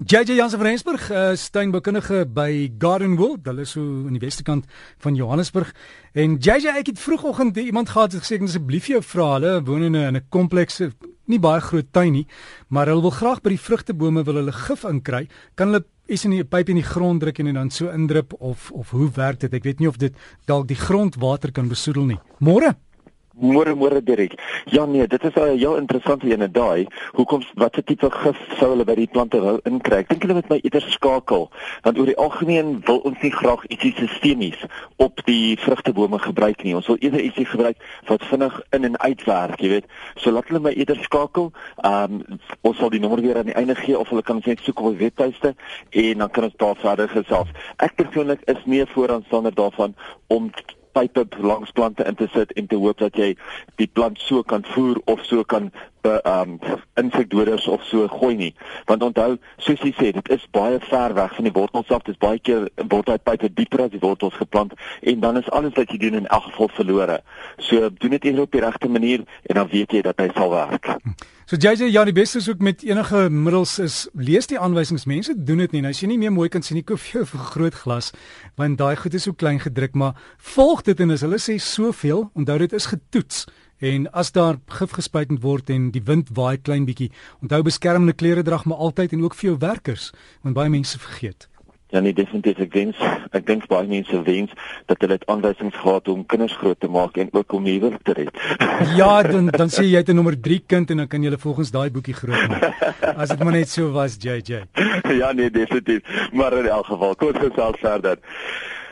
JJ Jansen van Rensburg, uh, tuinbekundige by Garden World, hulle is so aan die weste kant van Johannesburg. En JJ, ek het vroegoggend iemand gehad het gesê ek asseblief jou vra, hulle woon in 'n komplekse nie baie groot tuin nie, maar hulle wil graag by die vrugtebome wil hulle gif inkry. Kan hulle is in die pyp in die grond druk en dan so indrup of of hoe werk dit? Ek weet nie of dit dalk die grondwater kan besoedel nie. Môre Môre môre Dirk. Ja nee, dit is 'n heel interessante ene daai. Hoekom watse tipe gif sou hulle by die plante wou inkry? Ek dink hulle moet my eerder skakel, want oor die algemeen wil ons nie graag ietsie sistemies op die vrugtebome gebruik nie. Ons wil eerder ietsie gebruik wat vinnig in en uit werk, jy weet. So laat hulle my eerder skakel. Ehm um, ons sal die nommer weer aan die einde gee of hulle kan net soek op die webtuiste en dan kan ons daar verder gesels. Ek persoonlik is nie vooraanstander daarvan om pype langs plante in te sit en te hoop dat jy die plant so kan voer of so kan ehm um, insekdoders of so gooi nie. Want onthou, soos jy sê, dit is baie ver weg van die wortels af. Dit is baie keer word daai pype dieper as die wortels geplant en dan is alles wat jy doen in elk geval verlore. So doen dit eerder op die regte manier en dan weet jy dat hy sal werk. So jy sê ja, die beste is ook met enige middels is lees die aanwysings. Mense doen dit nie. Nou as jy nie meer mooi kan sien nie, koop jy 'n groot glas want daai goed is so klein gedruk, maar volg dit en as hulle sê soveel, onthou dit is getoets. En as daar gif gespuit word en die wind waai klein bietjie, onthou beskermende klere drag maar altyd en ook vir jou werkers, want baie mense vergeet. Ja nee, definitief ek wens ek dink baie mense wens dat hulle dit aanwysings gehad om kinders groot te maak en ook om huwelik te red. ja, dan dan sê jy het 'n nommer 3 kind en dan kan jy hulle volgens daai boekie groot maak. As dit maar net so was, JJ. ja nee, definitief. Maar in elk geval, kort gesels verder.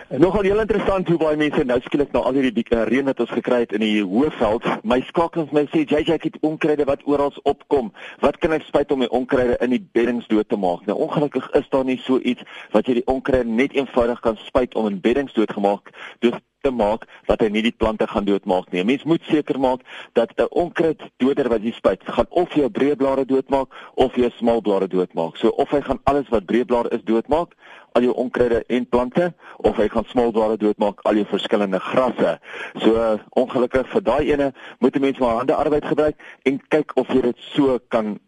En nogal heel interessant hoe baie mense nou skielik na al hierdie uh, reën wat ons gekry het in die Hoëveld, my skakels my sê JJ het onkruide wat oral opkom. Wat kan ek spuit om my onkruide in die beddings dood te maak? Nou ongelukkig is daar nie so iets wat jy die onkruide net eenvoudig kan spuit om in beddings dood gemaak dus te maak dat hy nie die plante gaan doodmaak nie. Mens moet seker maak dat 'n onkruiddoder wat jy spuit, gaan of jou breë blare doodmaak of jou smal blare doodmaak. So of hy gaan alles wat breë blare is doodmaak al jou onkruide en plante of hy gaan smaldware doodmaak al jou verskillende grasse. So uh, ongelukkig vir daai ene moet 'n mens maar hande arbeid gebruik en kyk of jy dit so kan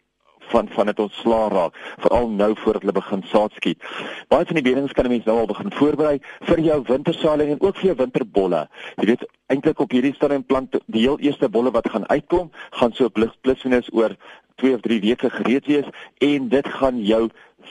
van van dit ontsla raak veral nou voordat hulle begin saad skiet. Baie van die bedings kan 'n mens nou al begin voorberei vir jou wintersaailing en ook vir jou winterbolle. Jy weet eintlik op hierdie stadium plant die heel eerste bolle wat gaan uitkom, gaan so plus plus minus oor 2 of 3 weke gereed wees en dit gaan jou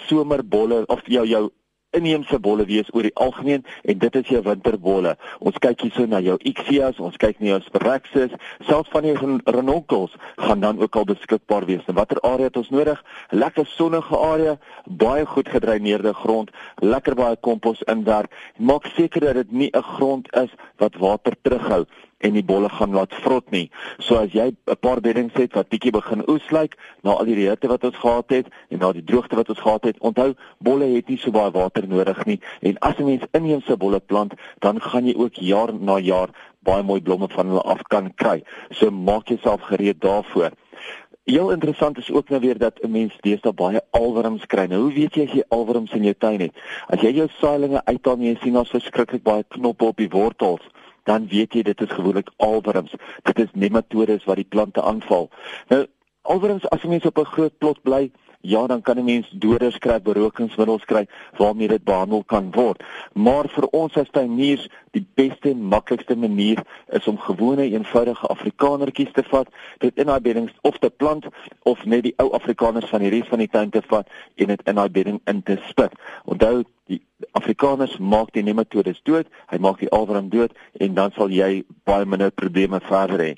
somerbolle of jou jou inheemse bolle wees oor die algemeen en dit is jou winterbolle. Ons kyk hierso na jou Ixias, ons kyk na jou Spiraxis, selfs van die Renonkels gaan dan ook al beskikbaar wees. En watter area het ons nodig? Lekker sonnige area, baie goed gedreineerde grond, lekker baie kompos inwerk. Maak seker dat dit nie 'n grond is wat water terughou en die bolle gaan laat vrot nie. So as jy 'n paar beddings het wat bietjie begin oes lyk na al die reëte wat ons gehad het en na die droogte wat ons gehad het, onthou bolle het nie so baie water nodig nie en as 'n mens inheemse bolle plant, dan gaan jy ook jaar na jaar baie mooi blomme van hulle af kan kry. So maak jouself gereed daarvoor. Heel interessant is ook nou weer dat 'n mens deesdae baie alwurms kry. Nou, hoe weet jy as jy alwurms in jou tuin het? As jy jou saailinge uithaal en jy sien daar's verskriklik baie knoppe op die wortels, dan weet jy dit is gewoonlik alwurms. Dit is nematodes wat die plante aanval. Nou alwurms as jy mens op 'n groot plot bly, ja, dan kan 'n mens doders kry, berokingsmiddels kry waarmee dit behandel kan word. Maar vir ons as tuiniers, die beste en maklikste manier is om gewone eenvoudige afrikanertjies te vat, dit in daai beddings of te plant of net die ou afrikaners van die res van die tuin te vat en dit in daai bedding in te spit. Onthou, die Afrikaners maak die nematodes dood, hy maak die alwurm dood en dan sal jy baie minder probleme verder hê.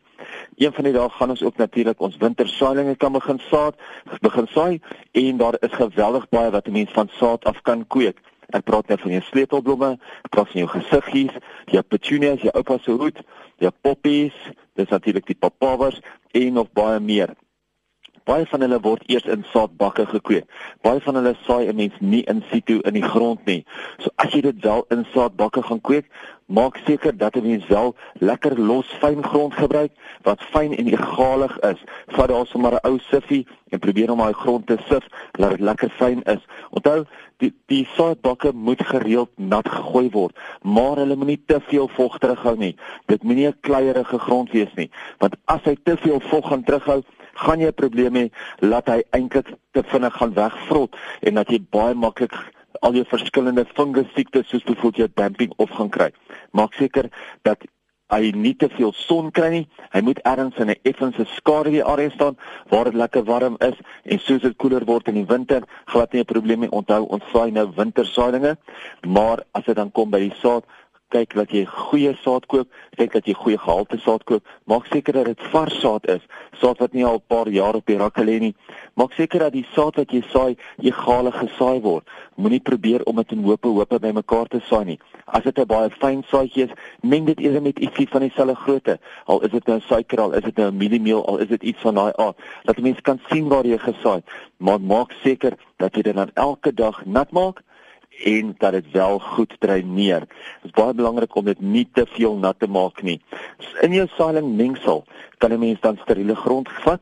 Een van die dae gaan ons ook natuurlik ons wintersaailinge kan begin saad, begin saai en daar is geweldig baie wat 'n mens van saad af kan kweek. Ek praat net van jou sleutelblomme, ek praat van jou gesiggies, jou petunias, jou oupa se hoed, jou poppies, dis natuurlik die papawers en nog baie meer. Baie van hulle word eers in saadbakke gekweek. Baie van hulle saai 'n mens nie in situ in die grond nie. So as jy dit wel in saadbakke gaan kweek, Maak seker dat jy wel lekker los fyn grond gebruik wat fyn en egalig is. Vat daar sommer 'n ou siffie en probeer om daai grond te sif dat dit lekker fyn is. Onthou, die die saadbakke moet gereeld nat gegooi word, maar hulle moenie te veel vog terughou nie. Dit moenie 'n kleierige grond wees nie, want as hy te veel vog gaan terughou, gaan jy 'n probleem hê dat hy eintlik te vinnig gaan wegvrot en dat jy baie maklik al jou verskillende fungus siektes soos byvoorbeeld jou damping of gaan kry. Maak seker dat hy nie te veel son kry nie. Hy moet ergens in 'n effense skaduwee area staan waar dit lekker warm is en soos dit koeler word in die winter, glad nie 'n probleem nie. Onthou, ons saai nou wintersaailinge, maar as dit dan kom by die saad, kyk dat jy goeie saad koop, kyk dat jy goeie gehalte saad koop. Maak seker dat dit vars saad is, saad wat nie al 'n paar jaar op die rakke lê nie. Maak seker dat die saad wat jy saai, egalig gesaai word. Moenie probeer om dit in hope hope bymekaar te saai nie. As dit 'n baie fyn saadjie is, meng dit eerder met ietsie van dieselfde grootte. Al is dit nou suiker, al is dit nou mieliemeel, al is dit iets van daai aard, dat mense kan sien waar jy gesaai. Maar maak seker dat jy dit dan elke dag nat maak en dat dit wel goed dreineer. Dit is baie belangrik om dit nie te veel nat te maak nie. In jou saailing mengsel kan 'n mens dan steriele grond vat.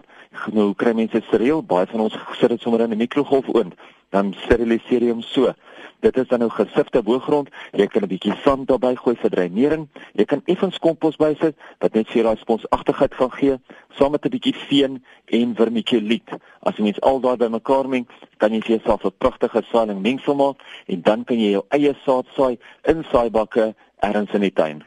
Nou kry mense steriel, baie van ons sit dit sommer in 'n mikrogolfoond, dan steriliseer jy hom so. Dit is dan nou gesifte boergrond. Jy kan 'n bietjie sand daarbey gooi vir dreinering. Jy kan effens kompos bysit wat net vir daai sponsagtigheid gaan gee, saam met 'n bietjie veen en vermiculiet. As jy mens al daai bymekaar meng, kan jy vir jouself 'n pragtige saailing mengsel maak en dan kan jy jou eie saad saai in saaibakke ergens in die tuin.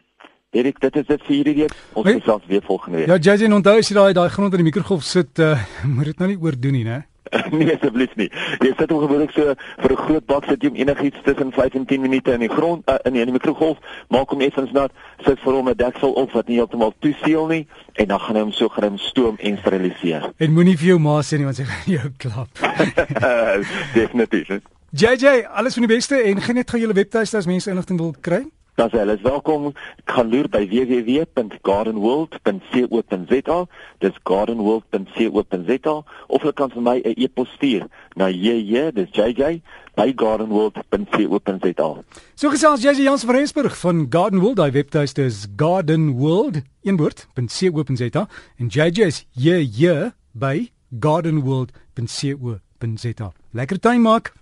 Erik, dit is dit vir hierdie week. Ons ons weer volgende week. Ja, Jason, onthou as jy daai daai grond in die mikrogolf sit, uh, moet dit nou nie oordoen nie, né? nee asseblief nie. Jy sit hom gewoonlik so vir 'n groot bak sit jy hom enigiets tussen 5 en 10 minute in die grond uh, in die, die mikrogolf, maak hom effens nat, sit vir hom 'n deksel op wat nie heeltemal toeseël nie en dan gaan hy hom so grim stoom en steriliseer. En moenie vir jou ma sê nie want sy gaan jou klap. Definitief. JJ, alles van die beste en geniet gou julle webtuiste as mense inligting wil kry. Dan sê hulle is welkom. Kan loer by www.gardenworld.co.za. Dis gardenworld.co.za of hulle kan vir my 'n e-pos stuur na jj, dis jj by gardenworld.co.za. So gesels JJ Jans van Rensburg van Gardenworld. Hy webtuiste is gardenworld.co.za en JJ is jj by gardenworld.co.za. Lekker tuin maak.